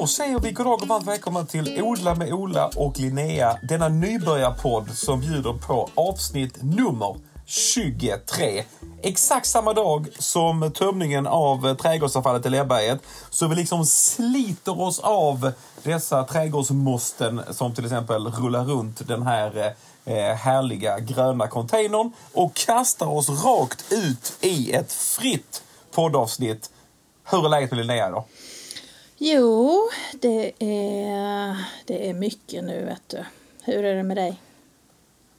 Då säger vi goddag och varmt välkomna till Odla med Ola och Linnea. Denna nybörjarpodd som bjuder på avsnitt nummer 23. Exakt samma dag som tömningen av trädgårdsavfallet i Lerberget. Så vi liksom sliter oss av dessa trädgårdsmåsten som till exempel rullar runt den här eh, härliga gröna containern och kastar oss rakt ut i ett fritt poddavsnitt. Hur är läget med Linnea idag? Jo, det är, det är mycket nu, vet du. Hur är det med dig?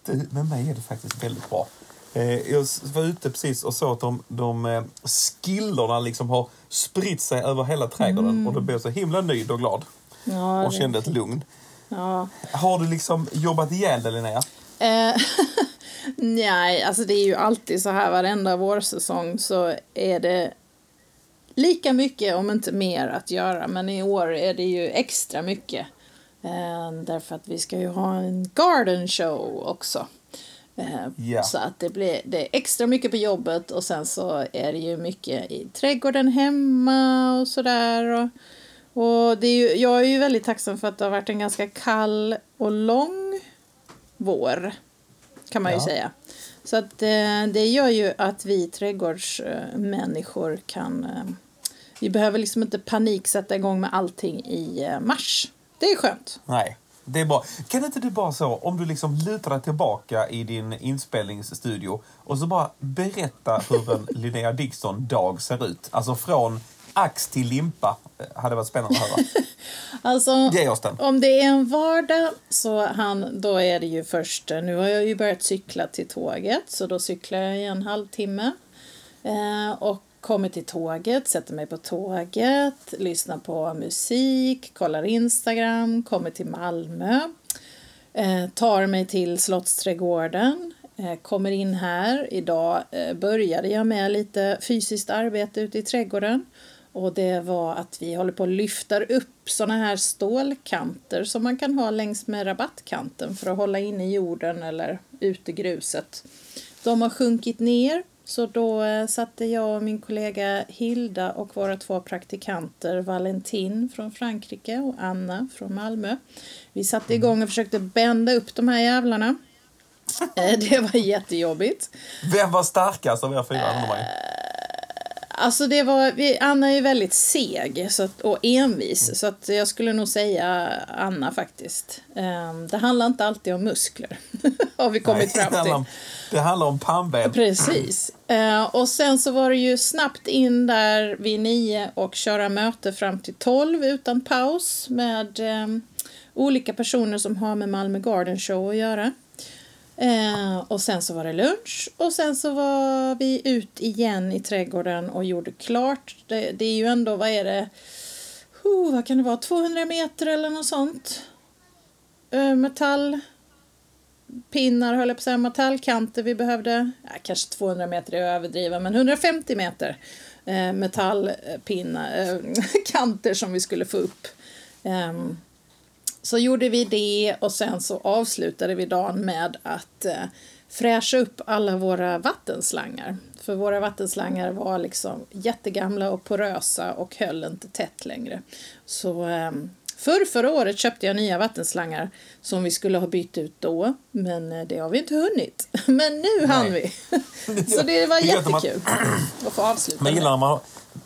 Det, med mig är det faktiskt väldigt bra. Eh, jag var ute precis och såg att de, de eh, skillorna liksom har spritt sig över hela trädgården mm. och då blev jag så himla nöjd och glad. Ja, och kände ett lugn. Ja. Har du liksom jobbat ihjäl dig, Linnea? Eh, nej, alltså det är ju alltid så här varenda vårsäsong så är det lika mycket, om inte mer, att göra. Men i år är det ju extra mycket. Eh, därför att vi ska ju ha en garden show också. Yeah. Så att det blir det är extra mycket på jobbet och sen så är det ju mycket i trädgården hemma och sådär. Och, och det är ju, jag är ju väldigt tacksam för att det har varit en ganska kall och lång vår. Kan man ja. ju säga. Så att eh, det gör ju att vi trädgårdsmänniskor kan... Eh, vi behöver liksom inte panik sätta igång med allting i eh, mars. Det är skönt. Nej. Det är bra. Kan inte du bara så, om du liksom lutar dig tillbaka i din inspelningsstudio och så bara berätta hur en Linnea Dixon-dag ser ut? Alltså från ax till limpa. hade varit spännande att höra. Alltså, Ge oss den. om det är en vardag så han, då är det ju först, nu har jag ju börjat cykla till tåget så då cyklar jag i en halvtimme. Eh, och kommer till tåget, sätter mig på tåget, lyssnar på musik, kollar Instagram, kommer till Malmö, eh, tar mig till Slottsträdgården, eh, kommer in här. Idag eh, började jag med lite fysiskt arbete ute i trädgården. Och det var att vi håller på att lyfta upp såna här stålkanter som man kan ha längs med rabattkanten för att hålla in i jorden eller ut i gruset. De har sjunkit ner så då eh, satte jag och min kollega Hilda och våra två praktikanter Valentin från Frankrike och Anna från Malmö. Vi satte igång och försökte bända upp de här jävlarna. Det var jättejobbigt. Vem var starkast av er fyra? Alltså det var, vi, Anna är väldigt seg så att, och envis, så att jag skulle nog säga Anna faktiskt. Um, det handlar inte alltid om muskler, har vi kommit Nej, fram till. Det handlar om, det handlar om pannben. Precis. Uh, och sen så var det ju snabbt in där vid nio och köra möte fram till tolv utan paus med um, olika personer som har med Malmö Garden Show att göra. Eh, och sen så var det lunch och sen så var vi ut igen i trädgården och gjorde klart. Det, det är ju ändå, vad är det, oh, vad kan det vara, 200 meter eller något sånt. Eh, metallpinnar höll jag på att säga, metallkanter vi behövde. Ja, kanske 200 meter är att överdriva, men 150 meter eh, metallpinnar, eh, eh kanter som vi skulle få upp. Um, så gjorde vi det och sen så avslutade vi dagen med att eh, fräscha upp alla våra vattenslangar. För våra vattenslangar var liksom jättegamla och porösa och höll inte tätt längre. Så eh, för förra året köpte jag nya vattenslangar som vi skulle ha bytt ut då, men eh, det har vi inte hunnit. Men nu hann vi. Så det var jättekul att få avsluta. Man gillar när man,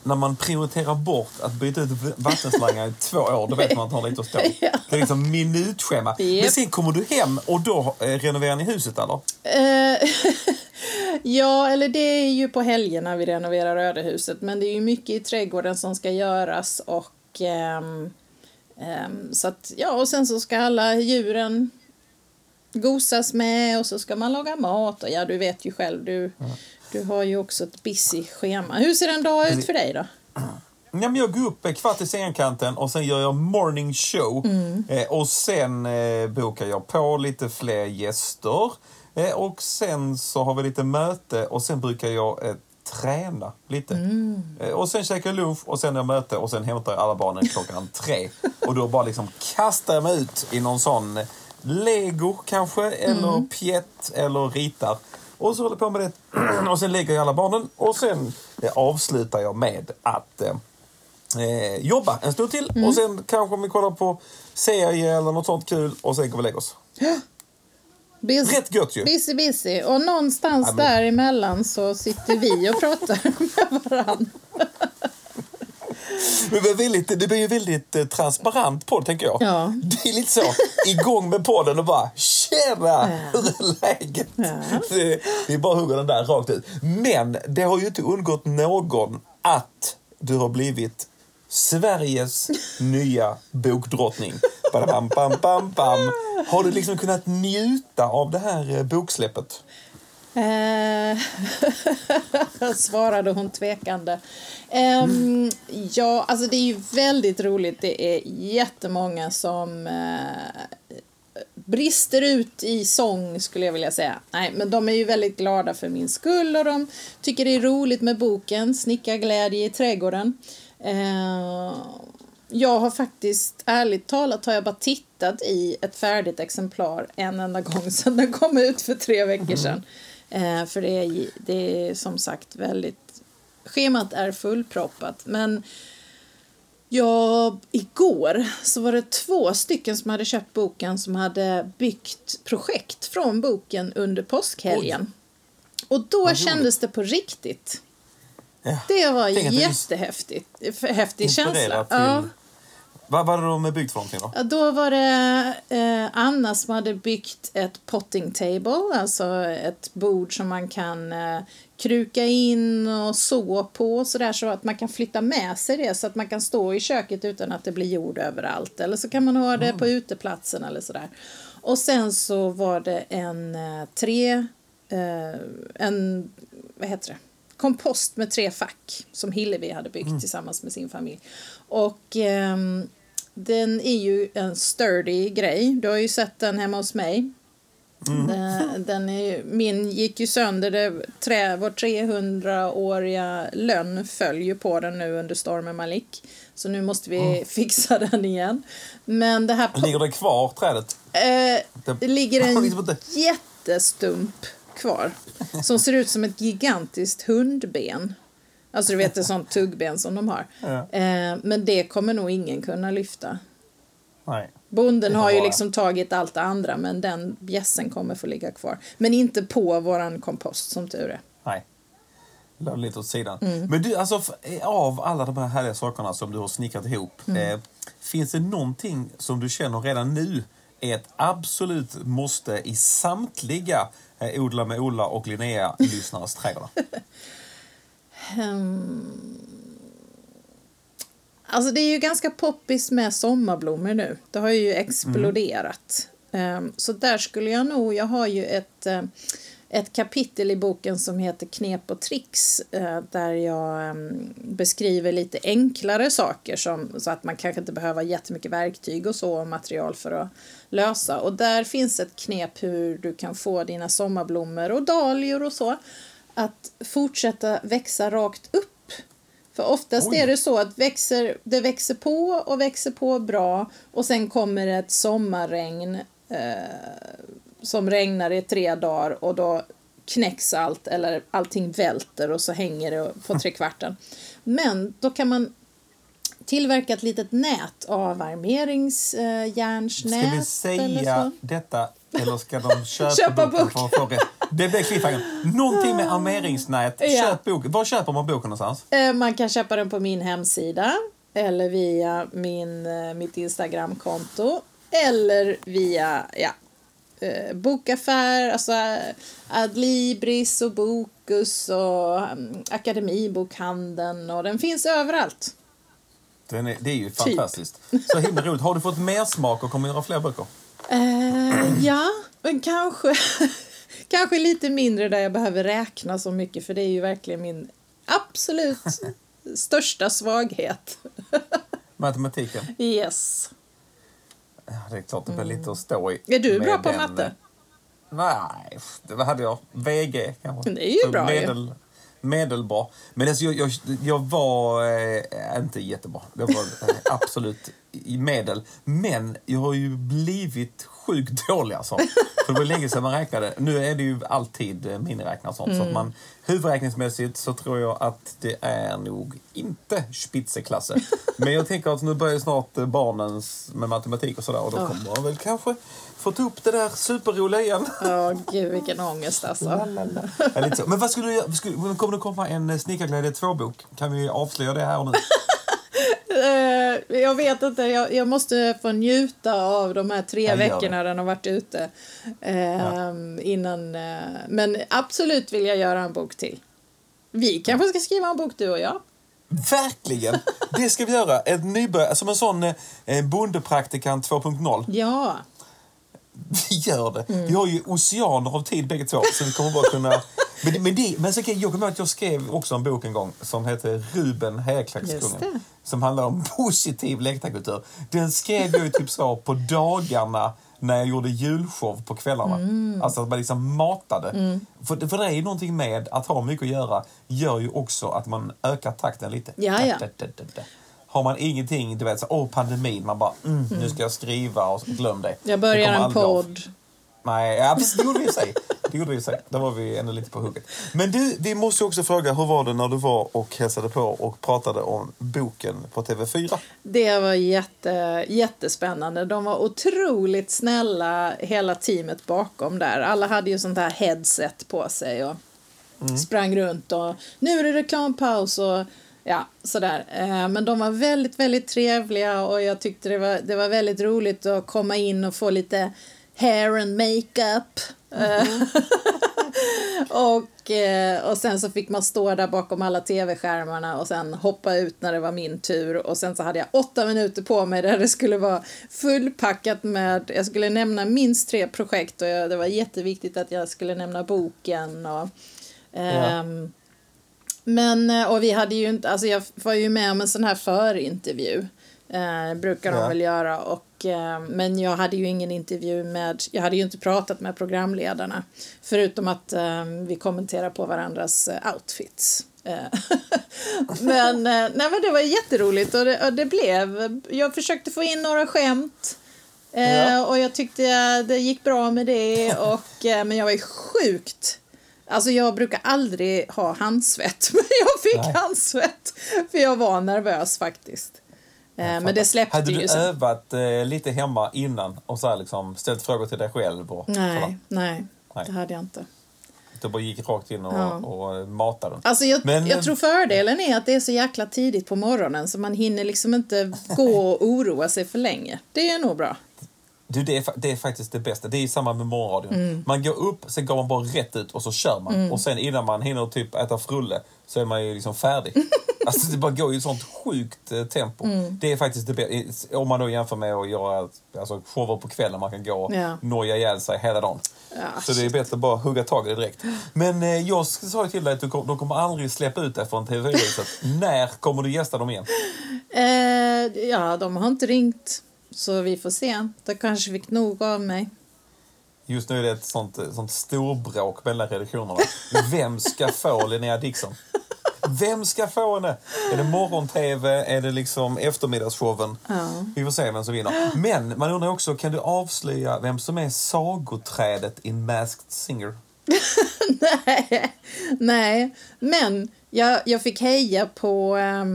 när man prioriterar bort att byta ut vattenslangar i två år, då vet man att man har lite att stå. ja. Det är liksom minutschema. Yep. Men sen kommer du hem och då eh, renoverar ni huset, eller? Uh, ja, eller det är ju på helgerna vi renoverar Rödehuset, men det är ju mycket i trädgården som ska göras och um, um, så att, ja, och sen så ska alla djuren gosas med och så ska man laga mat och ja, du vet ju själv, du, mm. Du har ju också ett busy schema. Hur ser en dag ut för dig då? Ja, men jag går upp kvart i scenkanten och sen gör jag morning show. Mm. Eh, och sen eh, bokar jag på lite fler gäster. Eh, och sen så har vi lite möte och sen brukar jag eh, träna lite. Mm. Eh, och sen käkar jag lunch och sen är jag möte och sen hämtar jag alla barnen klockan tre. Och då bara liksom kastar jag mig ut i någon sån lego kanske, eller mm. pjätt eller ritar. Och så håller jag på med det. Och sen lägger jag alla barnen och sen eh, avslutar jag med att eh, eh, jobba en stund till Mm. och sen kanske vi kollar på serie eller något sånt kul och sen går vi och lägga oss. Busy, Rätt gött ju. busy, busy. Och någonstans Ja, men- däremellan så sitter vi och pratar med varandra. Men det, är väldigt, det blir ju väldigt eh, transparent podd, tänker jag. Ja. Det är lite så, igång med podden och bara “Tjena! Hur är läget?” det, det är bara hugga den där rakt ut. Men det har ju inte undgått någon att du har blivit Sveriges nya bokdrottning. Badabam, bam, bam, bam. Har du liksom kunnat njuta av det här eh, boksläppet? Eh, svarade hon tvekande. Ehm, ja, alltså det är ju väldigt roligt. Det är jättemånga som eh, brister ut i sång, skulle jag vilja säga. Nej, men de är ju väldigt glada för min skull och de tycker det är roligt med boken Snickarglädje i trädgården. Eh, jag har faktiskt, ärligt talat, har jag bara tittat i ett färdigt exemplar en enda gång sedan den kom ut för tre veckor sedan. Eh, för det är, det är som sagt väldigt... Schemat är fullproppat. Men jag, igår så var det två stycken som hade köpt boken som hade byggt projekt från boken under påskhelgen. Och då kändes det på riktigt. Ja. Det var jättehäftigt. Häftig känsla. Till... Ja. Vad var det de byggt för någonting då? Ja, Då var det eh, Anna som hade byggt ett potting table, alltså ett bord som man kan eh, kruka in och så på så där så att man kan flytta med sig det så att man kan stå i köket utan att det blir jord överallt. Eller så kan man ha det på uteplatsen eller sådär. Och sen så var det en eh, tre, eh, en, vad heter det? Kompost med tre fack som Hillevi hade byggt tillsammans med sin familj. Och ehm, den är ju en sturdy grej. Du har ju sett den hemma hos mig. Den, den är, min gick ju sönder. Det, trä, vår 300-åriga lönn föll ju på den nu under stormen Malik. Så nu måste vi fixa den igen. Men det här... Ligger det kvar, trädet? Eh, det ligger en jättestump kvar som ser ut som ett gigantiskt hundben. Alltså du vet ett sånt tuggben som de har. Ja. Eh, men det kommer nog ingen kunna lyfta. Nej. Bonden har ju liksom tagit allt det andra men den bjässen kommer få ligga kvar. Men inte på våran kompost som tur är. Nej. La lite åt sidan. Mm. Men du, alltså f- av alla de här härliga sakerna som du har snickrat ihop. Mm. Eh, finns det någonting som du känner redan nu är ett absolut måste i samtliga eh, Odla med Ola och Linnea-lyssnares trädgårdar? Alltså det är ju ganska poppis med sommarblommor nu. Det har ju exploderat. Ehm, så där skulle jag nog, jag har ju ett, eh, ett kapitel i boken som heter Knep och tricks eh, där jag em, beskriver lite enklare saker som, så att man kanske inte behöver jättemycket verktyg och så och material för att lösa. Och där finns ett knep hur du kan få dina sommarblommor och dahlior och så att fortsätta växa rakt upp för oftast Oj. är det så att växer, det växer på och växer på bra och sen kommer ett sommarregn eh, som regnar i tre dagar och då knäcks allt eller allting välter och så hänger det på trekvarten. Men då kan man tillverka ett litet nät, avvärmeringsjärnsnät. Ska vi säga detta eller ska de köpa, Köpa boken bok. för att få? Det blir cliffhanger. Någonting med armeringsnät. Ja. Köp boken. Var köper man boken någonstans? Eh, Man kan köpa den på min hemsida eller via min, eh, mitt Instagramkonto eller via ja, eh, bokaffär, alltså eh, Adlibris och Bokus och um, Akademibokhandeln och den finns överallt. Den är, det är ju Typ. fantastiskt. Så himla roligt. Har du fått mer smak och kommer göra fler böcker? Eh, ja, men kanske, kanske lite mindre där jag behöver räkna så mycket för det är ju verkligen min absolut största svaghet. Matematiken? Yes. Ja, det är klart det blir lite att stå i. Är du bra på den, matte? eh, Nej, det hade jag. VG kanske. Det är ju Så bra ju. medel, Medelbra. Men alltså, jag, jag, jag var eh, inte jättebra. Det var eh, absolut i medel. Men jag har ju blivit sjukt dålig alltså. För det var länge sedan man räknade. Nu är det ju alltid eh, miniräknare och sånt. Så att man, huvudräkningsmässigt så tror jag att det är nog inte spitzeklasse. Men jag tänker att nu börjar snart eh, barnens med matematik och sådär. Och då Ja. kommer man väl kanske få ta upp det där superroliga igen. Ja, gud vilken ångest alltså. Ja. Men vad skulle du göra? Kommer det komma en eh, Snickarglädje 2-bok? Kan vi avslöja det här och nu? Eh, jag vet inte, jag, jag måste få njuta av de här tre Ja, veckorna den har varit ute. Eh, Innan, eh, men absolut vill jag göra en bok till. Vi kanske ska skriva en bok du och jag. Verkligen! Det ska vi göra. Ett nybörjare, som en sån eh, bondepraktikant 2.0. Ja. Vi gör det. Vi har ju oceaner av tid bägge två. Så vi kommer bara kunna... Men, men, det, men så, jag kommer att jag skrev också en bok en gång som heter Ruben det. Som handlar om positiv läktarkultur. Den skrev jag ju typ så på dagarna när jag gjorde julshow på kvällarna. Mm. Alltså att man liksom matade. För, för det är ju någonting med att ha mycket att göra gör ju också att man ökar takten lite. Ja, ja. Da, da, da. Har man ingenting, du vet, så, åh pandemin, man bara mm, nu ska jag skriva och glöm det. Jag börjar en aldrig av. podd. Nej, ja, precis, det gjorde vi i sig. Det gjorde vi sig. Där var vi ändå lite på hugget. Men du, vi måste också fråga, hur var det när du var och hälsade på och pratade om boken på TV4? Det var jätte, jättespännande. De var otroligt snälla, hela teamet bakom där. Alla hade ju sånt här headset på sig och sprang runt och nu är det reklampaus och ja, sådär. Eh, Men de var väldigt, väldigt trevliga och jag tyckte det var, det var väldigt roligt att komma in och få lite hair and makeup. Eh, och, eh, och sen så fick man stå där bakom alla tv-skärmarna och sen hoppa ut när det var min tur. Och sen så hade jag åtta minuter på mig där det skulle vara fullpackat med, jag skulle nämna minst tre projekt och jag, det var jätteviktigt att jag skulle nämna boken och ehm, men, eh, och vi hade ju inte, alltså jag var ju med om en sån här förintervju. Eh, brukar de Ja. väl göra. Och, eh, men jag hade ju ingen intervju med, jag hade ju inte pratat med programledarna. Förutom att eh, vi kommenterar på varandras eh, outfits. Eh, men, eh, nej, men det var jätteroligt och det, och det blev, jag försökte få in några skämt. Ja. Och jag tyckte det gick bra med det. Och, men jag var ju sjukt Alltså jag brukar aldrig ha handsvett, men jag fick Nej. handsvett. För jag var nervös faktiskt. Eh, men det släppte Hade du sen. övat eh, lite hemma innan och så liksom ställt frågor till dig själv? Och Nej, sådär? nej, Nej. det hade jag inte. Du bara gick rakt in och, Ja. och matade den. Alltså jag, Men- jag tror fördelen är att det är så jäkla tidigt på morgonen så man hinner liksom inte gå och oroa sig för länge. Det är nog bra. Du, det, är, det är faktiskt det bästa. Det är samma med morgonradion. Mm. Man går upp, sen går man bara rätt ut och så kör man. Och sen innan man hinner typ äta frulle så är man ju liksom färdig. alltså det bara går i ett sånt sjukt eh, tempo. Mm. Det är faktiskt det bästa. Om man då jämför med att göra alltså, shower på kvällen. Man kan gå och Ja. noja ihjäl sig hela dagen. Ja, Så det är bättre att bara hugga tag i det direkt. Men eh, jag sa ju till dig att du kom, de kommer aldrig släppa ut dig från TV4-huset. När kommer du gästa dem igen? Eh, ja, de har inte ringt. Så vi får se. De kanske fick nog av mig. Just nu är det ett sånt, sånt storbråk mellan redaktionerna. Vem ska få Linnea Dixon? Vem ska få henne? Är det morgon-tv? Är det liksom eftermiddagsshowen? Ja. Vi får se vem som vinner. Men man undrar också, kan du avslöja vem som är sagoträdet i Masked Singer? Nej, nej. Men jag, jag fick heja på, eh,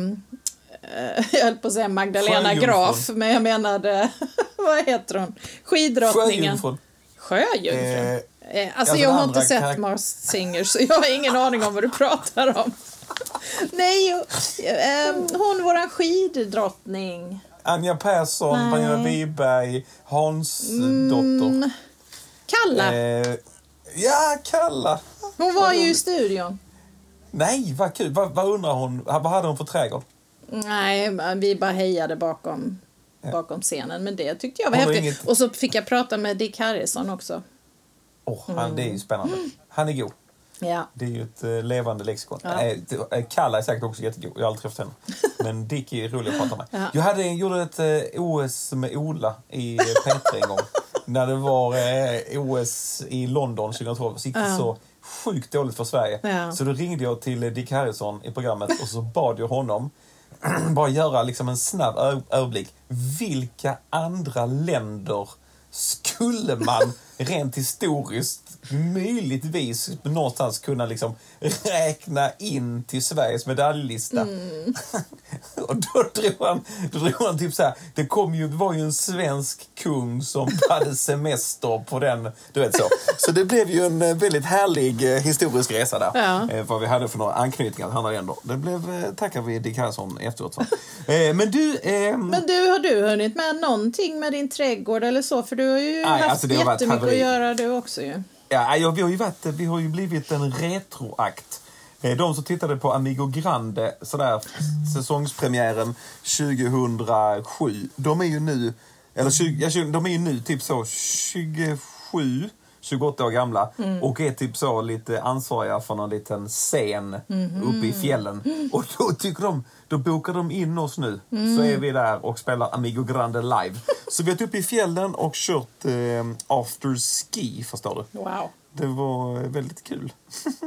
jag höll på att säga Magdalena. Graf, men jag menade, vad heter hon? Skiddrottningen. Sjöjungfrun. Sjöjungfrun? Eh, Eh, alltså alltså jag har inte sett Mars Singer så jag har ingen aning om vad du pratar om. Nej, eh, hon våran skiddrottning. Anja Persson, Nej. Pernilla Wiberg, Hans dotter. Mm, Kalla. Eh, ja, Kalla. Hon var ju i studion. Nej, vad kul. Vad, vad undrar hon? Vad hade hon för trädgård? Nej, vi bara hejade bakom, bakom scenen. Men det tyckte jag var häftigt. inget- Och så fick jag prata med Dick Harrison också. Åh, han, det är ju spännande. Han är god. Ja. Det är ju ett eh, levande lexikon. Ja. Eh, eh, Kalla är säkert också jättegod. Jag har aldrig träffat henne. Men Dick är rolig att prata med. Ja. Jag hade, gjorde ett OS med Ola i eh, P3 en gång. När det var OS i London 2012 så gick det så sjukt dåligt för Sverige. Ja. Så då ringde jag till Dick Harrison i programmet och så bad jag honom bara göra liksom en snabb överblick. Vilka andra länder skulle man rent historiskt möjligtvis någonstans kunna liksom räkna in till Sveriges medaljlista? och då drog han, då drog han typ så här, det kom ju, det var ju en svensk kung som hade semester på den, du vet så. Så det blev ju en eh, väldigt härlig eh, historisk resa där. Ja. Eh, vad vi hade för några anknytningar till andra länder. Det blev, tackar vi Dick Harrison efteråt för. Men du, ehm, Men du, har du hunnit med någonting med din trädgård eller så? För du har ju haft alltså jättemycket att göra du också ju. Ja, ja, vi, har ju varit, vi har ju blivit en retroakt. De som tittade på Amigo Grande, sådär, säsongspremiären 2007, de är ju nu, eller 20 de är ju nu typ så 27, 28 år gamla och är typ så lite ansvariga för någon liten scen uppe i fjällen. Och då tycker de, då bokar de in oss nu, så är vi där och spelar Amigo Grande live. Så vi har varit uppe i fjällen och kört eh, after ski, förstår du. Wow. Det var väldigt kul.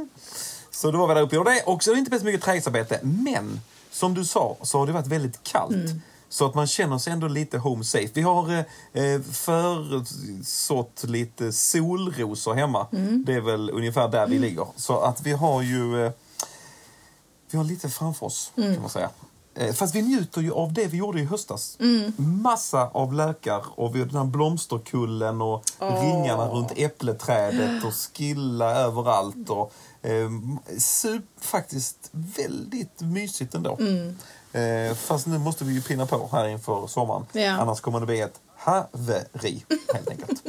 så då var vi där uppe och gjorde det. Och så har det inte så mycket trädgårdsarbete. Men som du sa så har det varit väldigt kallt. Så att man känner sig ändå lite home safe. Vi har eh, försått lite solrosor hemma. Det är väl ungefär där vi ligger. Så att vi har ju... Eh, vi har lite framför oss, kan man säga. Eh, Fast vi njuter ju av det vi gjorde i höstas. Massa av lökar och vi har den här blomsterkullen och ringarna runt äppleträdet och skilla överallt. Och, eh, sup, faktiskt väldigt mysigt ändå. Eh, fast nu måste vi ju pinna på här inför sommaren. Ja. Annars kommer det bli ett haveri, helt enkelt.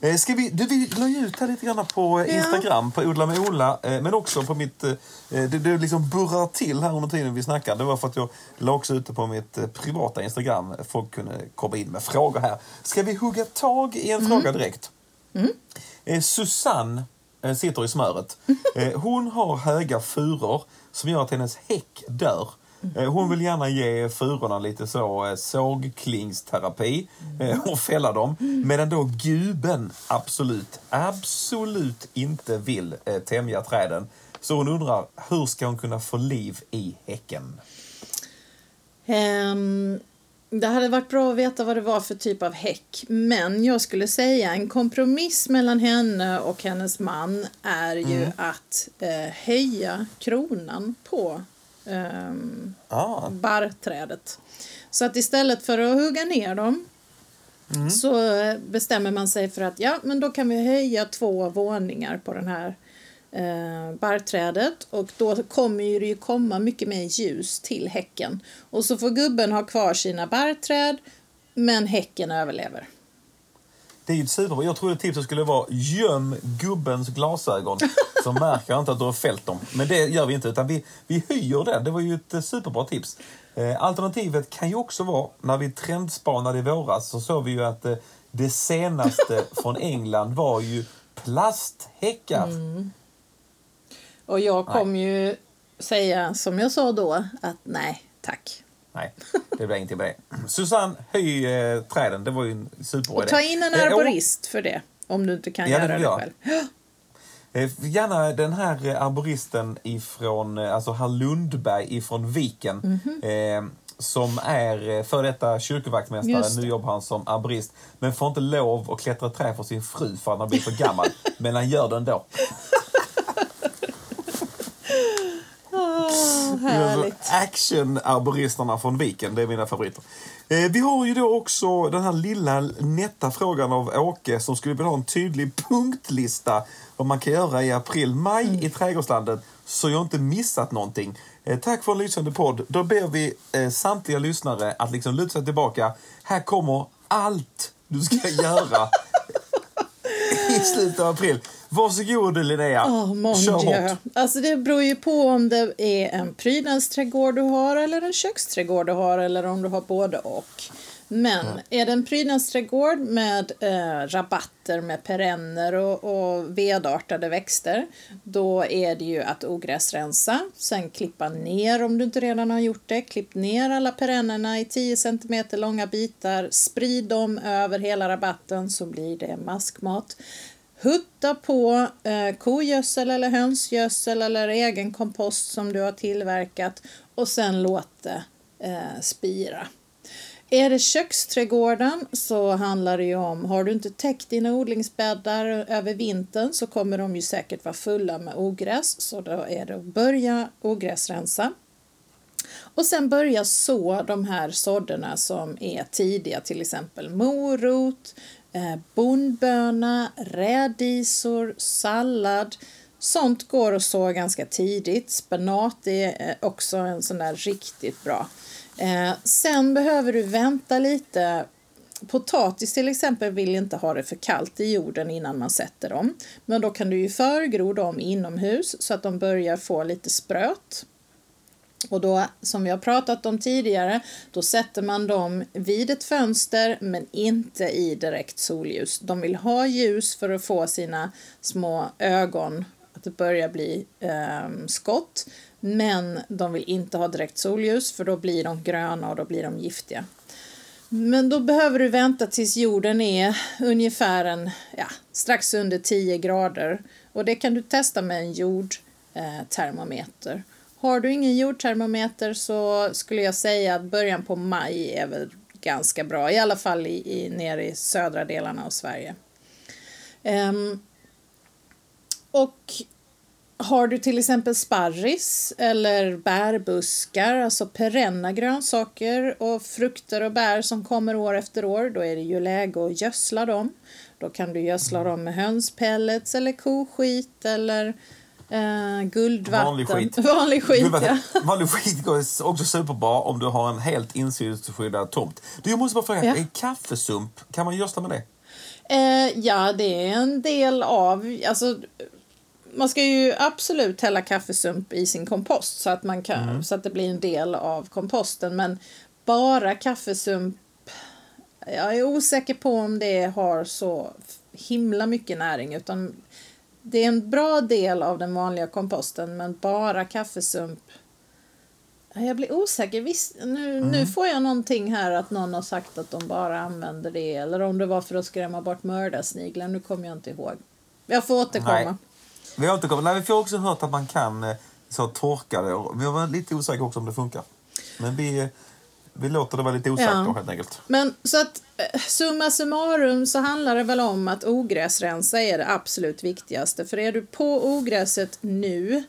Eh, Ska vi, du, vi la ju ut här lite grann på eh, Ja. Instagram, på Odla med Ola, eh, men också på mitt... eh, Det, det liksom burrar till här under tiden vi snackar. Det var för att jag la också ute på mitt eh, privata Instagram. Folk kunde komma in med frågor här. Ska vi hugga tag i en fråga direkt? Eh, Susanne eh, sitter i smöret. Hon har höga furor som gör att hennes häck dör. Eh, hon vill gärna ge furorna lite så eh, sågklingsterapi eh, och fälla dem. Medan då guben absolut, absolut inte vill tämja träden. Så hon undrar, hur ska hon kunna få liv i häcken? Ehm, det hade varit bra att veta vad det var för typ av häck. Men jag skulle säga en kompromiss mellan henne och hennes man är ju att eh, höja kronan på ehm, Ah, barrträdet. Så att istället för att hugga ner dem så eh, bestämmer man sig för att ja, men då kan vi höja två våningar på den här eh, barrträdet och då kommer det ju komma mycket mer ljus till häcken. Och så får gubben ha kvar sina barrträd men häcken överlever. Det är ju superbra. Jag trodde tipset skulle vara göm gubbens glasögon så märker inte att du har fällt dem. Men det gör vi inte, utan vi, vi höjer det. Det var ju ett eh, superbra tips. Eh, alternativet kan ju också vara, när vi trendspanade i våras så såg vi ju att eh, det senaste från England var ju plasthäckar. Och jag kommer ju säga som jag sa då att nej tack. Nej, det blir ingenting med det. Susanne, höj eh, träden. Det var ju en superbra Och ta in en Eh, arborist för det om du inte kan Ja, det göra det jag. själv. Eh, Gärna den här eh, arboristen ifrån, alltså herr Lundberg ifrån Viken. Mhm. eh, som är för detta kyrkovaktmästare. Det. Nu jobbar han som arborist. Men får inte lov att klättra träd för sin fru för han har blivit för gammal. men han gör det ändå. Härligt. Action-arboristerna från Viken, det är mina favoriter. Eh, vi har ju då också den här lilla nätta frågan av Åke som skulle vilja ha en tydlig punktlista vad man kan göra i april-maj i trädgårdslandet så jag inte missat någonting. Eh, tack för en lysande podd. Då ber vi eh, samtliga lyssnare att liksom luta sig tillbaka. Här kommer allt du ska göra i slutet av april. Varsågod Linnea. Oh, mon Kör Dieu. hårt. Alltså det beror ju på om det är en prydnadsträdgård du har eller en köksträdgård du har eller om du har både och. Men är det en prydnadsträdgård med eh, rabatter med perenner och, och vedartade växter då är det ju att ogräsrensa, sen klippa ner om du inte redan har gjort det. Klipp ner alla perennerna i 10 cm långa bitar, sprid dem över hela rabatten så blir det maskmat. Hutta på eh, kogödsel eller hönsgödsel eller egen kompost som du har tillverkat och sen låt det eh, spira. Är det köksträdgården så handlar det ju om, har du inte täckt dina odlingsbäddar över vintern så kommer de ju säkert vara fulla med ogräs, så då är det att börja ogräsrensa. Och sen börja så de här sådderna som är tidiga, till exempel morot, eh, bondböna, rädisor, sallad. Sånt går att så ganska tidigt. Spenat är eh, också en sån där riktigt bra. Eh, sen behöver du vänta lite. Potatis till exempel vill inte ha det för kallt i jorden innan man sätter dem. Men då kan du ju förgro dem inomhus så att de börjar få lite spröt. Och då, som vi har pratat om tidigare, då sätter man dem vid ett fönster men inte i direkt solljus. De vill ha ljus för att få sina små ögon att det börjar bli eh, skott. Men de vill inte ha direkt solljus för då blir de gröna och då blir de giftiga. Men då behöver du vänta tills jorden är ungefär en, ja, strax under 10 grader. Och det kan du testa med en jordtermometer. Har du ingen jordtermometer så skulle jag säga att början på maj är väl ganska bra, i alla fall i, i, nere i södra delarna av Sverige. Um, och har du till exempel sparris eller bärbuskar, alltså perenna grönsaker och frukter och bär som kommer år efter år, då är det ju läge att gödsla dem. Då kan du gödsla dem med hönspellets eller koskit eller Uh, guldvatten. Vanlig skit. Vanlig skit, guldvatten. ja. Vanlig skit går också superbra om du har en helt insynsskyddad tomt. Du, jag måste bara fråga, Ja. kaffesump, kan man gödsla med det? Eh, ja, det är en del av... Alltså, man ska ju absolut hälla kaffesump i sin kompost så att, man kan, så att det blir en del av komposten. Men bara kaffesump... Jag är osäker på om det har så himla mycket näring. utan Det är en bra del av den vanliga komposten, men bara kaffesump... Jag blir osäker. Visst, nu, nu får jag någonting här att någon har sagt att de bara använder det. Eller om det var för att skrämma bort mördarsniglar. Nu kommer jag inte ihåg. Jag får återkomma. Nej. Vi återkommer. Nej, vi har också hört att man kan eh, så torka det. Vi var lite osäkra också om det funkar. Men vi, vi låter det vara lite osäkert Ja. helt enkelt. Men så att eh, summa summarum så handlar det väl om att ogräsrensa är det absolut viktigaste. För är du på ogräset nu,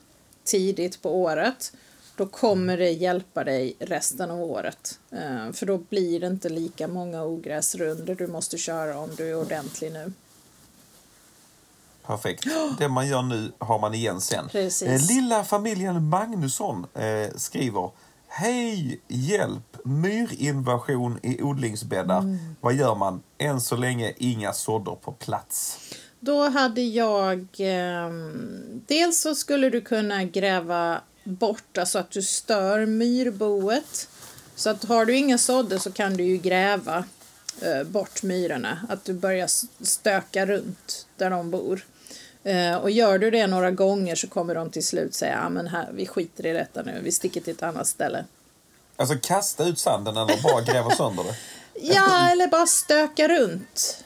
tidigt på året, då kommer det hjälpa dig resten av året. Eh, För då blir det inte lika många ogräsrunder du måste köra om du är ordentlig nu. Perfekt. Det man gör nu har man igen sen. Precis. Eh, Lilla familjen Magnusson eh, skriver Hej, hjälp! Myrinvasion i odlingsbäddar. Mm. Vad gör man? Än så länge inga sådder på plats. Då hade jag... ehm, dels så skulle du kunna gräva bort, alltså att du stör myrboet. Så att har du inga sådder så kan du ju gräva eh, bort myrorna. Att du börjar stöka runt där de bor. Eh, och gör du det några gånger så kommer de till slut säga, ja men här, vi skiter i detta nu, vi sticker till ett annat ställe. Alltså kasta ut sanden eller bara gräva sönder det. Ja, eller bara stöka runt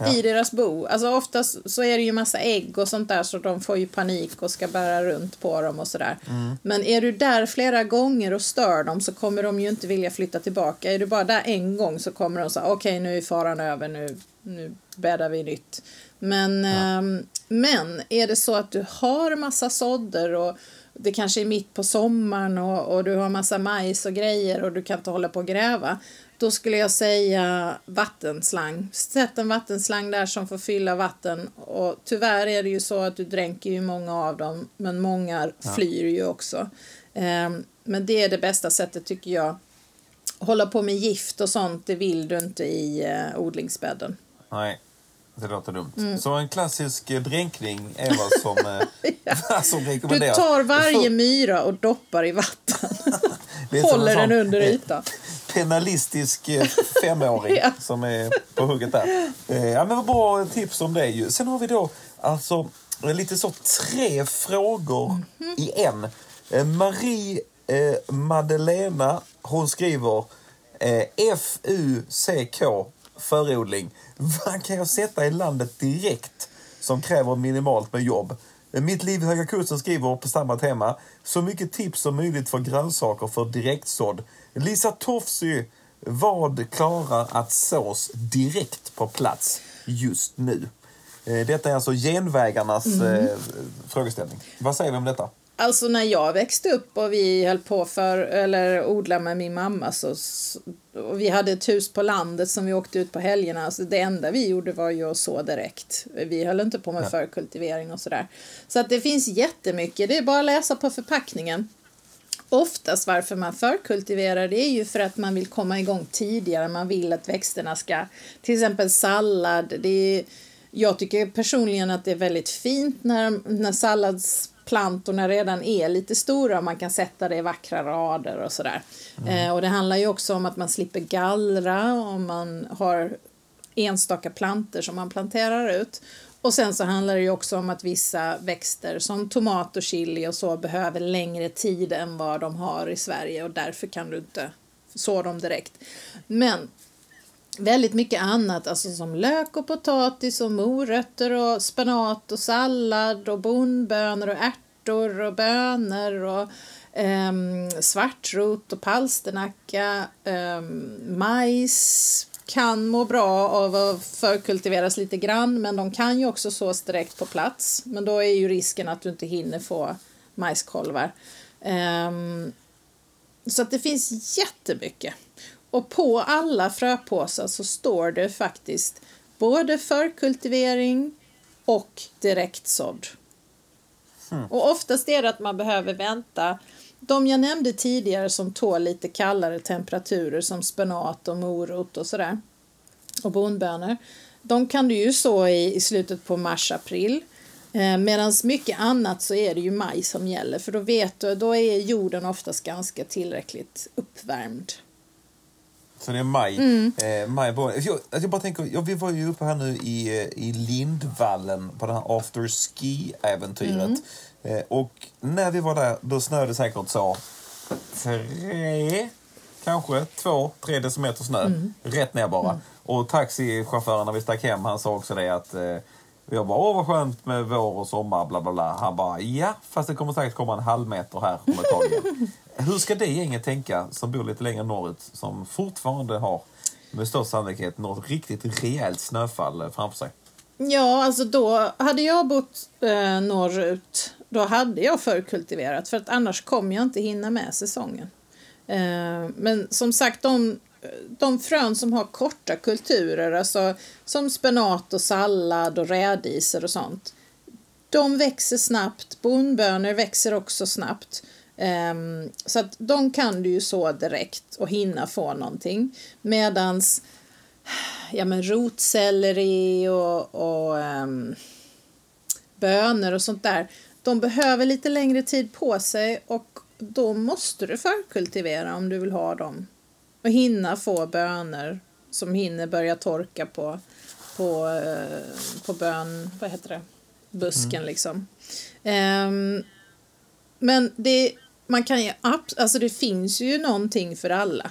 Ja. i deras bo. Alltså oftast så är det ju massa ägg och sånt där så de får ju panik och ska bära runt på dem och sådär. Men är du där flera gånger och stör dem så kommer de ju inte vilja flytta tillbaka. Är du bara där en gång så kommer de säga okej nu är faran över, nu, nu bäddar vi nytt. Men, ehm, men är det så att du har massa sådder och det kanske är mitt på sommaren och, och du har massa majs och grejer och du kan inte hålla på och gräva. Då skulle jag säga vattenslang. Sätt en vattenslang där som får fylla vatten. Och tyvärr är det ju så att du dränker ju många av dem, men många flyr ju också. Ehm, men det är det bästa sättet tycker jag. Hålla på med gift och sånt, det vill du inte i eh, odlingsbädden. Nej, det låter dumt. Mm. Så en klassisk eh, dränkning är vad som, eh, som Du rekommenderas. tar varje myra och doppar i vatten. som Håller en den under ytan. Penalistisk eh, femåring Ja. som är på hugget där. Eh, Ja, men vad bra tips om det ju. Sen har vi då alltså lite så tre frågor i en. Eh, Marie eh, Madelena, hon skriver eh, FUCK, förodling. Vad kan jag sätta i landet direkt som kräver minimalt med jobb? Mitt liv i Höga Kusten skriver på samma tema. Så mycket tips som möjligt för grönsaker för direktsådd. Lisa Tofsy, vad klarar att sås direkt på plats just nu? Eh, Detta är alltså genvägarnas Mm. frågeställning. Vad säger vi om detta? Alltså när jag växte upp och vi höll på för, eller odla med min mamma så, och vi hade ett hus på landet som vi åkte ut på helgerna. Alltså det enda vi gjorde var ju att så direkt. Vi höll inte på med förkultivering och sådär. Så att det finns jättemycket. Det är bara att läsa på förpackningen. Oftast varför man förkultiverar det är ju för att man vill komma igång tidigare. Man vill att växterna ska, till exempel sallad. Det är, jag tycker personligen att det är väldigt fint när, när salladsplantorna redan är lite stora och man kan sätta det i vackra rader och sådär. Eh, och det handlar ju också om att man slipper gallra om man har enstaka planter som man planterar ut. Och sen så handlar det ju också om att vissa växter som tomat och chili och så behöver längre tid än vad de har i Sverige och därför kan du inte så dem direkt. Men väldigt mycket annat, alltså som lök och potatis och morötter och spenat och sallad och bondbönor och ärtor och bönor och ehm, svartrot och palsternacka, ehm, majs kan må bra av att förkultiveras lite grann men de kan ju också sås direkt på plats. Men då är ju risken att du inte hinner få majskolvar. Ehm, så att det finns jättemycket. Och på alla fröpåsar så står det faktiskt både förkultivering och direktsådd. Och oftast är det att man behöver vänta. De jag nämnde tidigare som tål lite kallare temperaturer som spenat och morot och sådär och bondbönor. De kan du ju så i, i slutet på mars-april. Eh, Medan mycket annat så är det ju maj som gäller för då vet du, då är jorden oftast ganska tillräckligt uppvärmd. Så det är maj. Mm. Eh, maj jag, alltså jag bara tänker, ja, vi var ju uppe här nu i, eh, i Lindvallen på det här after ski-äventyret. Mm. Eh, och när vi var där, då snöade det säkert så tre, kanske två, tre decimeter snö. Mm. Rätt ner bara. Och taxichauffören när vi stack hem, han sa också det att eh, jag bara, åh vad skönt med vår och sommar, bla bla bla. Han bara, ja, fast det kommer säkert komma en halv meter här om ett tag igen. Hur ska det gänget tänka som bor lite längre norrut, som fortfarande har med största sannolikhet något riktigt rejält snöfall framför sig? Ja, alltså då hade jag bott eh, norrut, då hade jag förkultiverat för att annars kommer jag inte hinna med säsongen. Eh, men som sagt, de, de frön som har korta kulturer, alltså som spenat och sallad och rädisor och sånt, de växer snabbt. Bondbönor växer också snabbt. Eh, så att de kan du ju så direkt och hinna få någonting. Medans ja, men rotselleri och, och ehm, bönor och sånt där, de behöver lite längre tid på sig och då måste du förkultivera om du vill ha dem. Och hinna få bönor som hinner börja torka på, på, eh, på bön, vad heter det, busken liksom. Ehm, men det, man kan ju, alltså det finns ju någonting för alla.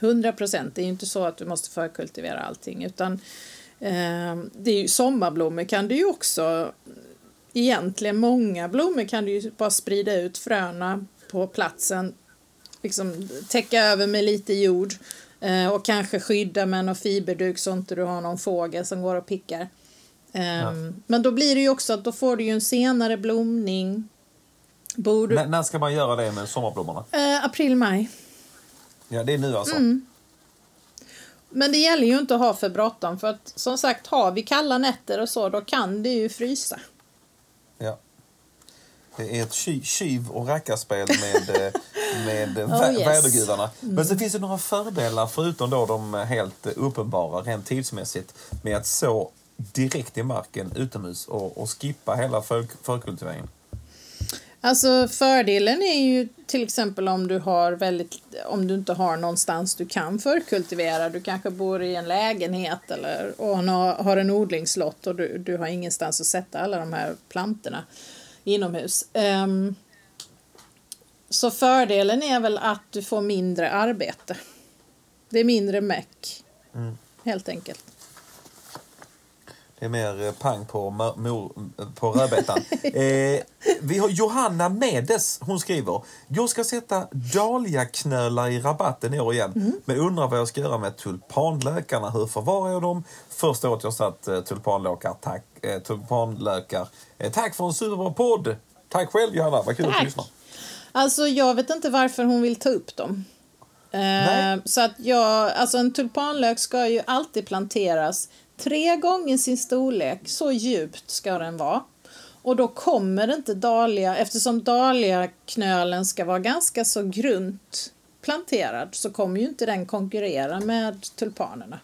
100 procent. Det är ju inte så att du måste förkultivera allting utan eh, det är ju, sommarblommor kan du ju också egentligen många blommor kan du ju bara sprida ut fröna på platsen liksom täcka över med lite jord eh, och kanske skydda med någon fiberduk så inte du har någon fågel som går och pickar. Ehm, Men då blir det ju också att då får du ju en senare blomning. Bor du, N- när ska man göra det med sommarblommorna? eh, april, maj. Ja, det är nu alltså. Mm. Men det gäller ju inte att ha för bråttom för att som sagt har vi kalla nätter och så då kan det ju frysa. Ja. Det är ett tjuv och rackarspel med, eh, med Oh, vä- yes. Mm. vädergudarna. Men så finns det några fördelar, förutom då de helt uppenbara rent tidsmässigt, med att så direkt i marken utomhus och, och skippa hela för, förkultiveringen. Alltså fördelen är ju till exempel om du har väldigt, om du inte har någonstans du kan förkultivera. Du kanske bor i en lägenhet eller och har, en odlingslott och du, du har ingenstans att sätta alla de här plantorna inomhus. Ehm, så fördelen är väl att du får mindre arbete. Det är mindre meck, helt enkelt. Det är mer eh, pang på, mor, på rödbetan. eh, vi har Johanna Medes. Hon skriver. Jag ska sätta dahliaknölar i rabatten i år igen. Men undrar vad jag ska göra med tulpanlökarna. Hur förvarar jag dem? Första året jag satt eh, tulpanlökar. Tack, eh, tulpanlökar. Eh, tack för en superbra podd! Tack själv Johanna, vad kul att Tack. lyssnar. Alltså jag vet inte varför hon vill ta upp dem. Eh, så att jag, alltså en tulpanlök ska ju alltid planteras tre gånger sin storlek, så djupt ska den vara. Och då kommer inte dahlia, eftersom dahliaknölen ska vara ganska så grunt planterad så kommer ju inte den konkurrera med tulpanerna.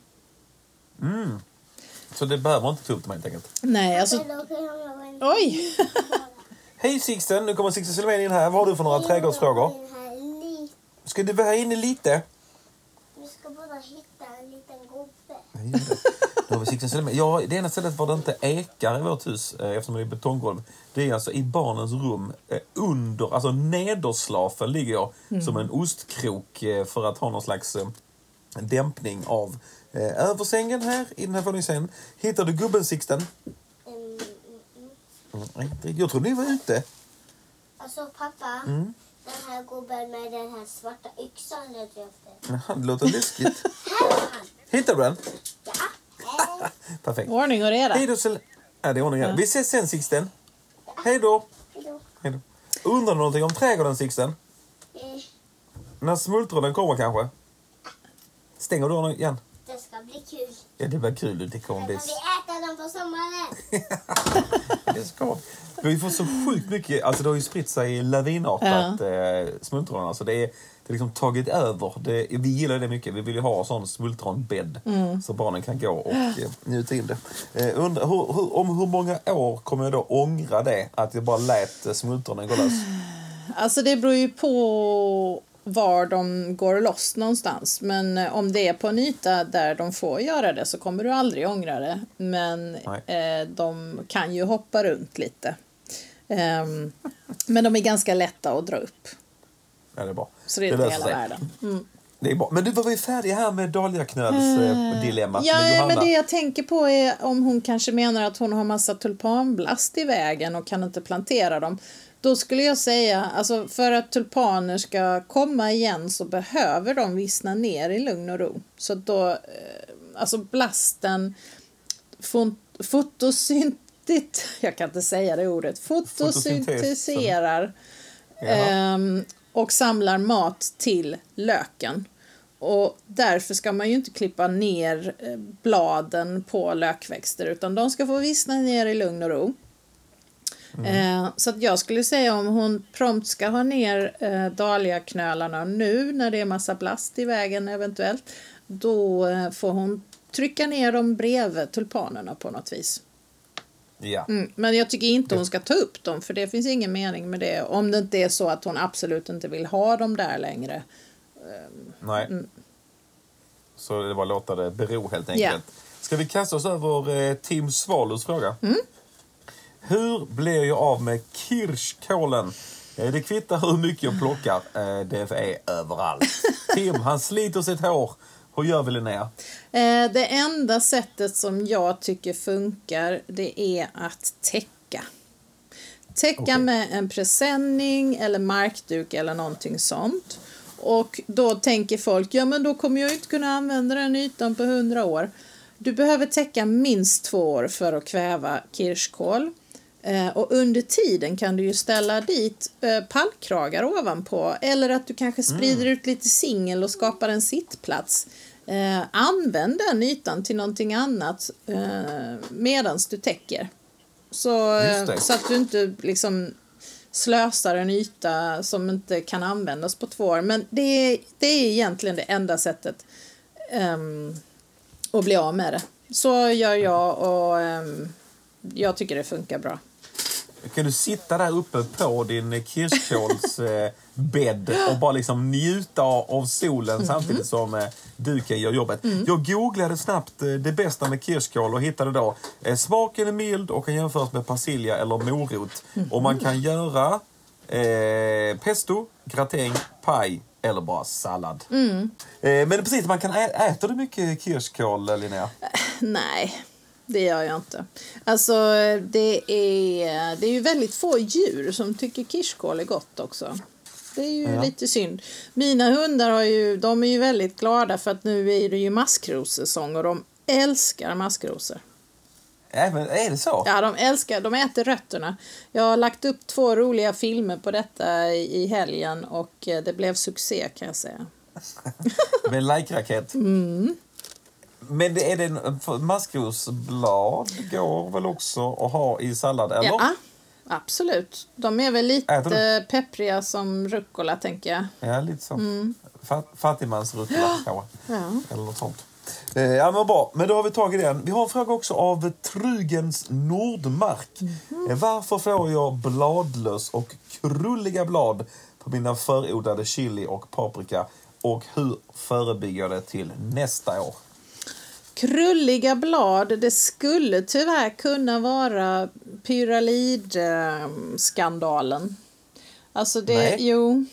Så det behöver inte ta upp dem helt enkelt. Nej, alltså... Oj! Hej Sixten, nu kommer Sixten Silvén in här. Vad har du för några trädgårdsfrågor? Ska du vara inne lite? Vi ska bara hitta en liten gubbe. Vi Sixten Silvén. Ja, det ena stället var det inte ekar i vårt hus eh, eftersom det är betonggolv. Det är alltså i barnens rum eh, under, alltså nederslafen ligger jag som en ostkrok eh, för att ha någon slags dämpning av över sängen här i den här våningssängen. Hittar du gubben Sixten? Mm, mm, mm. Mm, jag trodde ni var ute. Alltså pappa, Mm. den här gubben med den här svarta yxan letar jag efter. Det låter läskigt. Hittar du den? Ja! Eh, Perfekt. Ordning och reda. Hej då, Sel- ja, det är ordning. Vi ses sen, Sixten. Hej då. hejdå. Hej då. Undrar du någonting om trädgården, Sixten? Eh, När smultronen kommer kanske? Stänger dörren igen? det ska bli kul. Ja, det blir kul. Det kommer bli... kan vi äta dem på sommaren. Det ska. Vi får så sjukt mycket... Alltså det har ju spritt sig lavinartat, ja. smultronen. Alltså det är, det är liksom tagit över. Det, vi gillar det mycket. Vi vill ju ha sån smultronbädd så barnen kan gå och eh, njuta in det. Eh, undrar, hur, hur, om hur många år kommer jag då ångra det? Att jag bara lät eh, smultronen gå lös? Alltså det beror ju på var de går loss någonstans. Men eh, om det är på en yta där de får göra det så kommer du aldrig ångra det. Men eh, de kan ju hoppa runt lite. Ehm, men de är ganska lätta att dra upp. Ja, det är bra. Så det är inte hela världen. Mm. Det är bra. Men du var vi färdiga här med dahliaknölsdilemmat Ja, med Johanna? men det jag tänker på är om hon kanske menar att hon har massa tulpanblast i vägen och kan inte plantera dem. Då skulle jag säga, alltså för att tulpaner ska komma igen så behöver de vissna ner i lugn och ro. Så då, eh, alltså blasten fon- fotosyntit, jag kan inte säga det ordet, fotosyntiserar Jaha. ehm, och samlar mat till löken. Och därför ska man ju inte klippa ner eh, bladen på lökväxter utan de ska få vissna ner i lugn och ro. Eh, så att jag skulle säga om hon prompt ska ha ner eh, dahliaknölarna nu när det är massa blast i vägen eventuellt då eh, får hon trycka ner dem bredvid tulpanerna på något vis. Ja. Mm, men jag tycker inte hon ska ta upp dem för det finns ingen mening med det om det inte är så att hon absolut inte vill ha dem där längre. Nej. Mm. Så det att låta det bero helt enkelt. Ska vi kasta oss över eh, Tim Svalus fråga? Mm. Hur blir jag av med kirskålen? Eh, det kvittar hur mycket jag plockar. Eh, det är överallt. Tim, han sliter sitt hår. Hur gör vi Linnea? Eh, det enda sättet som jag tycker funkar det är att täcka. Täcka Okej. med en presenning eller markduk eller någonting sånt. Och då tänker folk, ja men då kommer jag inte kunna använda den ytan på hundra år. Du behöver täcka minst två år för att kväva kirskål. Eh, och under tiden kan du ju ställa dit eh, pallkragar ovanpå eller att du kanske sprider ut lite singel och skapar en sittplats. Eh, använd den ytan till någonting annat eh, medan du täcker. Så, så att du inte liksom slösar en yta som inte kan användas på två år. Men det är, det är egentligen det enda sättet ehm, att bli av med det. Så gör jag och ehm, jag tycker det funkar bra. Kan du sitta där uppe på din kirskålsbädd bädd och bara liksom njuta av solen Mm. samtidigt som eh, du kan göra jobbet? Jag googlade snabbt eh, det bästa med kirskål och hittade då eh, smaken är mild och kan jämföras med persilja eller morot. Och man kan göra eh, pesto, gratäng, paj eller bara sallad. Mm. Eh, men precis, man kan ä- äter du mycket kirskål, Linnea? Nej, det gör jag inte. Alltså, det är, det är ju väldigt få djur som tycker kirskål är gott också. Det är ju Ja. lite synd. Mina hundar har ju, de är ju väldigt glada för att nu är det ju maskrossäsong och de älskar maskrosor. Även, är det så? Ja, de älskar, de äter rötterna. Jag har lagt upp två roliga filmer på detta i i helgen och eh, det blev succé kan jag säga. Med like-raket. Mm. Men är det en- maskrosblad går väl också att ha i sallad, eller? Ja, absolut. De är väl lite peppriga som rucola tänker jag. Ja, lite så. Fat, fattigmansrucola kanske. Mm. Ja. Eller något sånt. Eh, ja, men bra. Men då har vi tagit den. Vi har en fråga också av Trugens Nordmark. Eh, Varför får jag bladlöss och krulliga blad på mina förodlade chili och paprika? Och hur förebygger jag det till nästa år? Krulliga blad, det skulle tyvärr kunna vara pyralidskandalen. Alltså det, Nej. jo.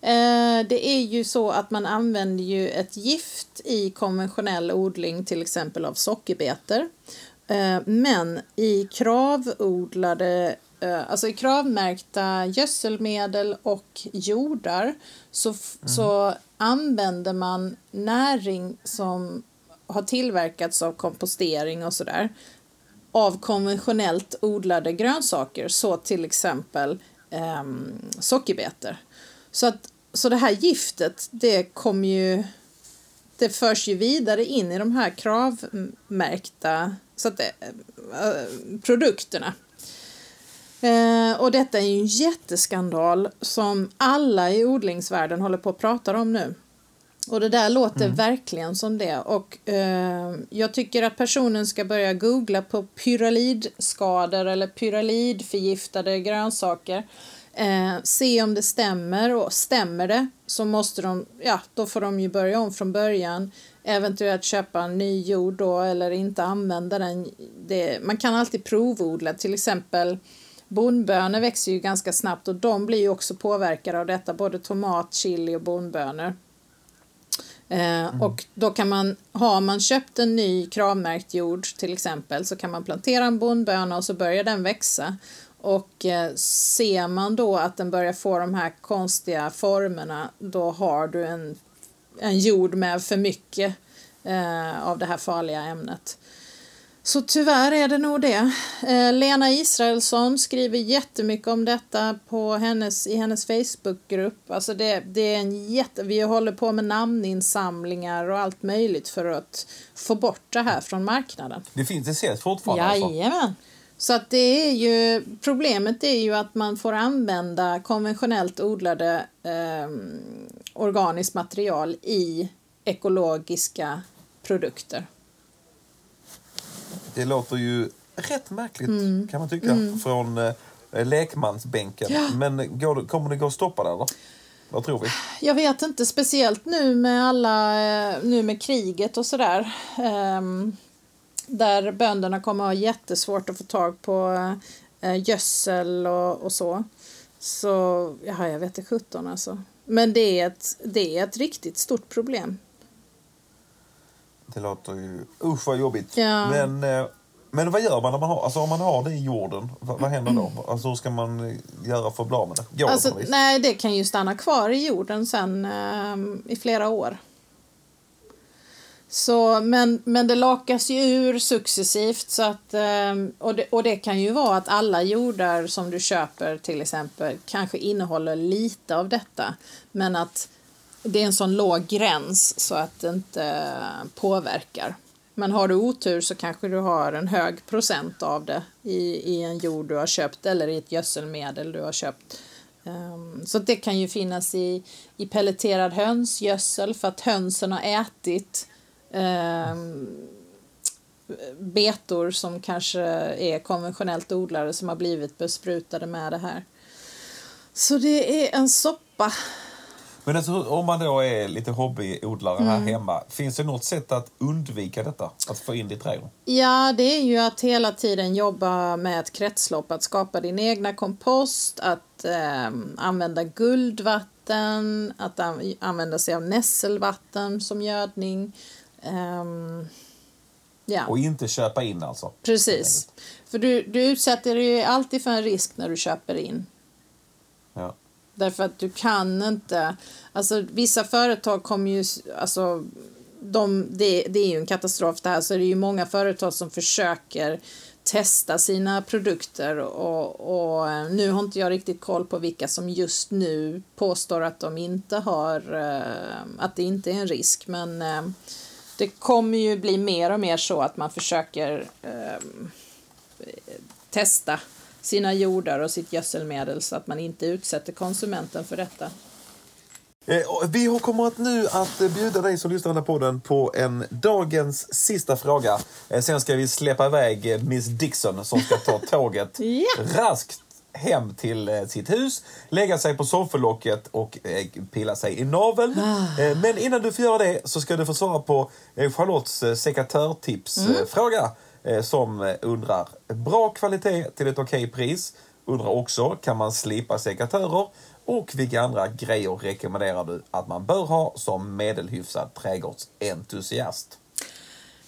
Eh, det är ju så att man använder ju ett gift i konventionell odling, till exempel av sockerbetor. Eh, men i kravodlade, eh, alltså i kravmärkta gödselmedel och jordar så, f- så använder man näring som har tillverkats av kompostering och sådär av konventionellt odlade grönsaker, så till exempel eh, sockerbetor. Så, att, så det här giftet, det kommer ju det förs ju vidare in i de här kravmärkta så att det, eh, produkterna. Eh, och detta är ju en jätteskandal som alla i odlingsvärlden håller på att prata om nu. Och det där låter verkligen som det. Och eh, jag tycker att personen ska börja googla på pyralidskador eller pyralidförgiftade grönsaker. Eh, se om det stämmer och stämmer det så måste de, ja då får de ju börja om från början. Eventuellt köpa en ny jord då eller inte använda den. Det, man kan alltid provodla till exempel Bondbönor växer ju ganska snabbt och de blir ju också påverkade av detta, både tomat, chili och bondbönor. Eh, Och då kan man, har man köpt en ny kravmärkt jord till exempel så kan man plantera en bondböna och så börjar den växa. Och eh, ser man då att den börjar få de här konstiga formerna då har du en, en jord med för mycket eh, av det här farliga ämnet. Så tyvärr är det nog det. Eh, Lena Israelsson skriver jättemycket om detta på hennes, i hennes Facebookgrupp. Alltså det, det är en jätte, vi håller på med namninsamlingar och allt möjligt för att få bort det här från marknaden. Det finns det säljs fortfarande alltså? Jajamän. Så att det är ju, problemet är ju att man får använda konventionellt odlade eh, organiskt material i ekologiska produkter. Det låter ju rätt märkligt Mm. kan man tycka från eh, lekmansbänken. Men går, kommer det gå att stoppa det eller? Vad tror vi? Jag vet inte, speciellt nu med alla, eh, nu med kriget och sådär. ehm, där bönderna kommer ha jättesvårt att få tag på eh, gödsel och, och så. Så, ja, jag vet inte sjutton alltså. Men det är, ett, det är ett riktigt stort problem. Det låter ju... Usch vad jobbigt. Ja. Men, eh, men vad gör man, när man har, alltså, om man har det i jorden? Vad, vad händer då? Alltså, hur ska man eh, göra för att bli av med det? Går det Alltså, vis? nej, det kan ju stanna kvar i jorden sen ehm, i flera år. Så, men, men det lakas ju ur successivt så att, ehm, och, det, och det kan ju vara att alla jordar som du köper till exempel kanske innehåller lite av detta men att det är en sån låg gräns så att det inte påverkar. Men har du otur så kanske du har en hög procent av det i, i en jord du har köpt eller i ett gödselmedel du har köpt. Um, så det kan ju finnas i, i pelleterad hönsgödsel för att hönsen har ätit um, betor som kanske är konventionellt odlade som har blivit besprutade med det här. Så det är en soppa. Men alltså, om man då är lite hobbyodlare här Mm. hemma, finns det något sätt att undvika detta? Att få in det i trädgården? Ja, det är ju att hela tiden jobba med ett kretslopp, att skapa din egna kompost, att eh, använda guldvatten, att an- använda sig av nässelvatten som gödning. Ehm, Ja. Och inte köpa in alltså. Precis. För du, du utsätter dig ju alltid för en risk när du köper in. Ja. Därför att du kan inte... Alltså vissa företag kommer ju... Alltså, de, det, det är ju en katastrof det här, så det är ju många företag som försöker testa sina produkter och, och eh, nu har inte jag riktigt koll på vilka som just nu påstår att de inte har, eh, att det inte är en risk, men eh, det kommer ju bli mer och mer så att man försöker testa sina jordar och sitt gödselmedel så att man inte utsätter konsumenten för detta. Eh, vi kommer att nu att bjuda dig som lyssnar på podden på en dagens sista fråga. Eh, sen ska vi släppa iväg eh, Miss Dixon som ska ta tåget ja. raskt hem till sitt hus, lägga sig på soffelocket och pilla sig i naveln. Ah. Men innan du får göra det så ska du få svara på Charlottes sekatörtipsfråga mm. Som undrar bra kvalitet till ett okej pris. Undrar också, kan man slipa sekatörer? Och vilka andra grejer rekommenderar du att man bör ha som medelhyfsad trädgårdsentusiast?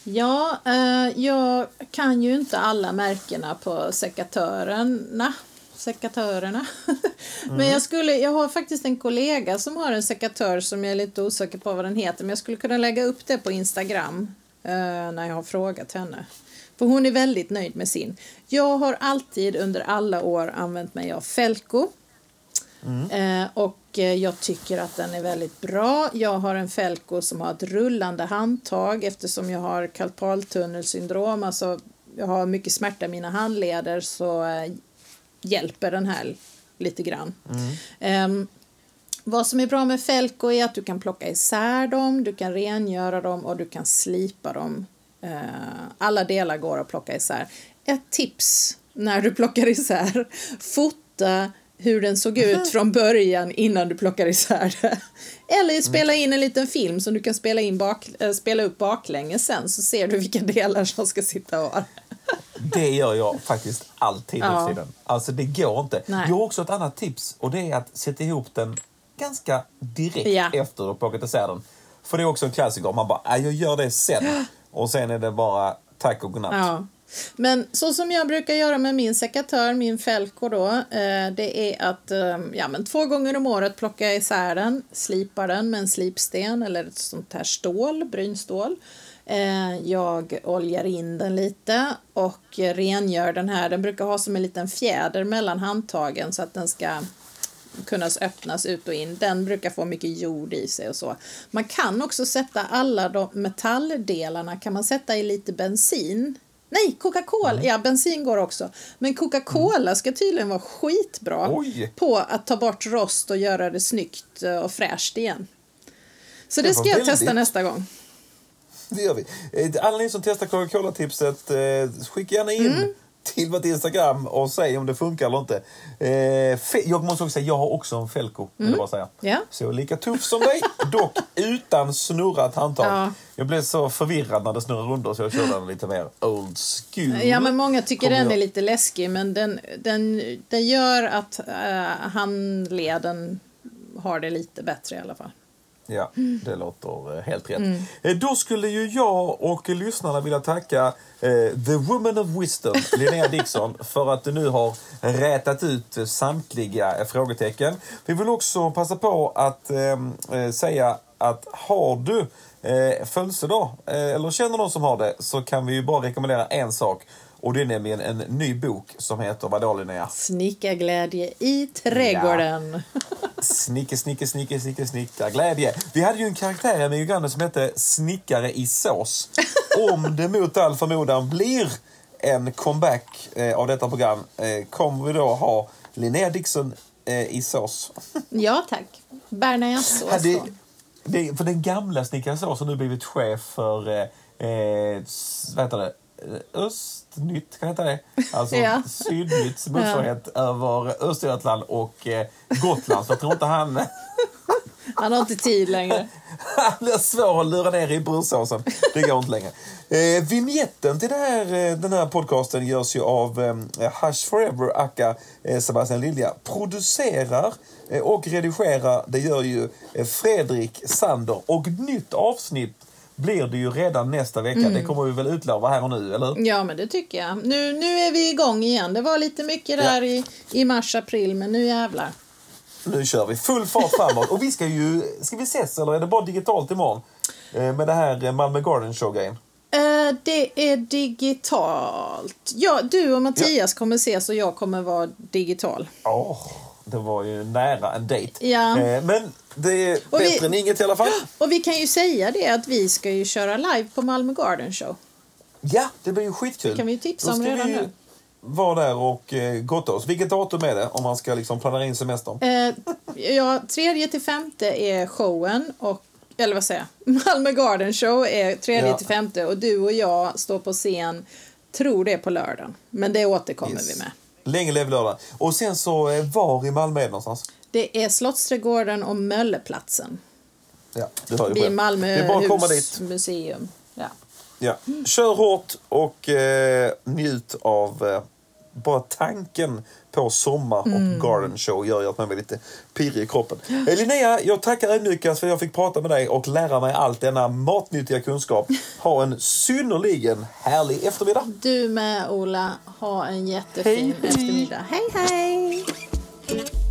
Ja, eh, jag kan ju inte alla märkena på sekatörerna. Sekatörerna. Mm. men jag, skulle, jag har faktiskt en kollega som har en sekatör som jag är lite osäker på vad den heter. Men jag skulle kunna lägga upp det på Instagram eh, när jag har frågat henne. För hon är väldigt nöjd med sin. Jag har alltid under alla år använt mig av Felco. Mm. Eh, och eh, jag tycker att den är väldigt bra. Jag har en Felco som har ett rullande handtag eftersom jag har karpaltunnelsyndrom, alltså jag har mycket smärta i mina handleder så eh, hjälper den här lite grann. Mm. Eh, vad som är bra med Felco är att du kan plocka isär dem, du kan rengöra dem och du kan slipa dem. Eh, alla delar går att plocka isär. Ett tips när du plockar isär, fota hur den såg ut från början innan du plockar isär det. Eller spela in en liten film som du kan spela, in bak, äh, spela upp baklänges sen så ser du vilka delar som ska sitta var. Det gör jag faktiskt alltid ja. tiden. Alltså det går inte. Nej. Jag har också ett annat tips och det är att sätta ihop den ganska direkt ja. efter att du plockat isär den. För det är också en klassiker. Man bara, jag gör det sen. Och sen är det bara tack och godnatt. Ja. Men så som jag brukar göra med min sekatör, min Felco då, eh, det är att eh, ja, men två gånger om året plocka isär den, slipa den med en slipsten eller ett sånt här stål, brynstål. Eh, jag oljar in den lite och rengör den här. Den brukar ha som en liten fjäder mellan handtagen så att den ska kunna öppnas ut och in. Den brukar få mycket jord i sig och så. Man kan också sätta alla de metalldelarna kan man sätta i lite bensin Nej, Coca-Cola. Mm. Ja, bensin går också. Men Coca-Cola mm. ska tydligen vara skitbra Oj. på att ta bort rost och göra det snyggt eh, och fräscht igen. Så det, det ska jag väldigt... testa nästa gång. Det gör vi. Eh, alla ni som testar Coca-Cola-tipset, eh, skicka gärna in mm till vårt Instagram och säg om det funkar eller inte. Eh, jag måste också säga, jag har också en Felco. Mm. bara säga. Ja. Så lika tuff som dig, dock utan snurrat handtag. Ja. Jag blev så förvirrad när det snurrade runt så jag körde den lite mer old school. Ja, men många tycker Kommer den jag... är lite läskig, men den, den, den gör att uh, handleden har det lite bättre i alla fall. Ja, det låter eh, helt rätt. Mm. Eh, då skulle ju jag och lyssnarna vilja tacka eh, The Woman of Wisdom, Linnea Dixon, för att du nu har rätat ut samtliga frågetecken. Vi vill också passa på att eh, säga att har du eh, födelsedag eller känner någon som har det så kan vi ju bara rekommendera en sak och det är nämligen en ny bok som heter vad då Linnea? Snickarglädje i trädgården. Ja. Snicke, snicke, snicke, snicke, snickarglädje. Vi hade ju en karaktär i Uganda som hette Snickare i sås. Om det mot all förmodan blir en comeback eh, av detta program eh, kommer vi då ha Linnea Dixon eh, i sås. ja tack. Bearnaisesås. Ja, det, för den gamla Snickare sås har nu blivit chef för eh, eh, vad heter det? Östnytt, kan heta det? Alltså ja. Sydnytts motsvarighet ja. över Östergötland och eh, Gotland. Så jag tror inte han... Han har inte tid längre. Han blir svår att lura ner i brunsåsen. Det går inte längre. Eh, vignetten till här, eh, den här podcasten görs ju av eh, Hush Forever, aka eh, Sebastian Lilja. Producerar eh, och redigerar, det gör ju eh, Fredrik Sander. Och nytt avsnitt blir det ju redan nästa vecka. Mm. Det kommer vi väl utlova här och nu, eller? Ja, men det tycker jag. Nu, nu är vi igång igen. Det var lite mycket där Ja. i, i mars, april, men nu jävlar. Nu kör vi full fart framåt. Och vi ska ju... Ska vi ses eller är det bara digitalt imorgon? Eh, Med det här eh, Malmö Garden Show-grejen. Eh, det är digitalt. Ja, du och Mattias kommer ses och jag kommer vara digital. Åh, det var ju nära en dejt. Ja. Eh, Men det är Och vi- bättre än inget i alla fall. Och vi kan ju säga det att vi ska ju köra live på Malmö Garden Show. Ja, det blir ju skitkul. Det kan vi ju tipsa om redan vi nu. vara där och eh, gotta oss. Vilket datum är det om man ska liksom planera in semestern? Eh, ja, tredje till femte är showen och eller vad säger jag? Malmö Garden Show är tredje Ja. till femte och du och jag står på scen, tror det är på lördagen. Men det återkommer Yes. vi med. Länge leve lördag. Och sen så, eh, var i Malmö är det någonstans? Det är Slottsträdgården och Mölleplatsen Ja, du hör ju vid själv. Malmö Det är bara att komma dit. hus museum. Ja. Ja. Kör hårt och eh, njut av eh, bara tanken på sommar och Mm. garden show gör ju att man blir lite pirrig i kroppen. Eh, Linnea, jag tackar ödmjukast för att jag fick prata med dig och lära mig allt denna matnyttiga kunskap. Ha en synnerligen härlig eftermiddag. Du med Ola, ha en jättefin Hej, hej. eftermiddag. Hej hej!